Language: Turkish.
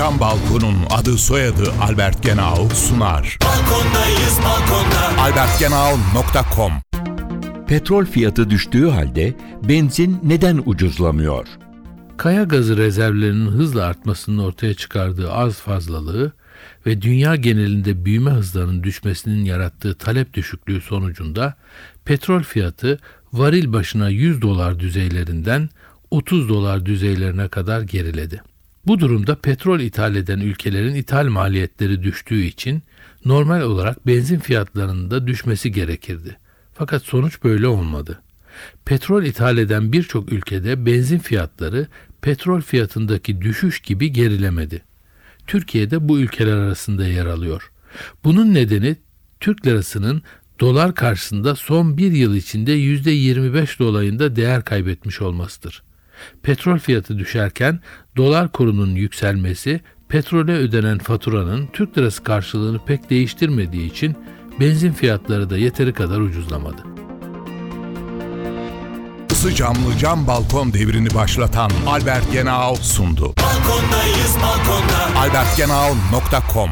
Cam Balkon'un adı soyadı Albert Genau sunar. Balkondayız balkonda. albertgenau.com Petrol fiyatı düştüğü halde benzin neden ucuzlamıyor? Kaya gazı rezervlerinin hızla artmasının ortaya çıkardığı az fazlalığı ve dünya genelinde büyüme hızlarının düşmesinin yarattığı talep düşüklüğü sonucunda petrol fiyatı varil başına 100 dolar düzeylerinden 30 dolar düzeylerine kadar geriledi. Bu durumda petrol ithal eden ülkelerin ithal maliyetleri düştüğü için normal olarak benzin fiyatlarının da düşmesi gerekirdi. Fakat sonuç böyle olmadı. Petrol ithal eden birçok ülkede benzin fiyatları petrol fiyatındaki düşüş gibi gerilemedi. Türkiye'de bu ülkeler arasında yer alıyor. Bunun nedeni Türk lirasının dolar karşısında son bir yıl içinde %25 dolayında değer kaybetmiş olmasıdır. Petrol fiyatı düşerken dolar kurunun yükselmesi petrole ödenen faturanın Türk lirası karşılığını pek değiştirmediği için benzin fiyatları da yeteri kadar ucuzlamadı. Isı camlı cam balkon devrini başlatan Albert Genau sundu. Balkondayız balkonda. albertgenau.com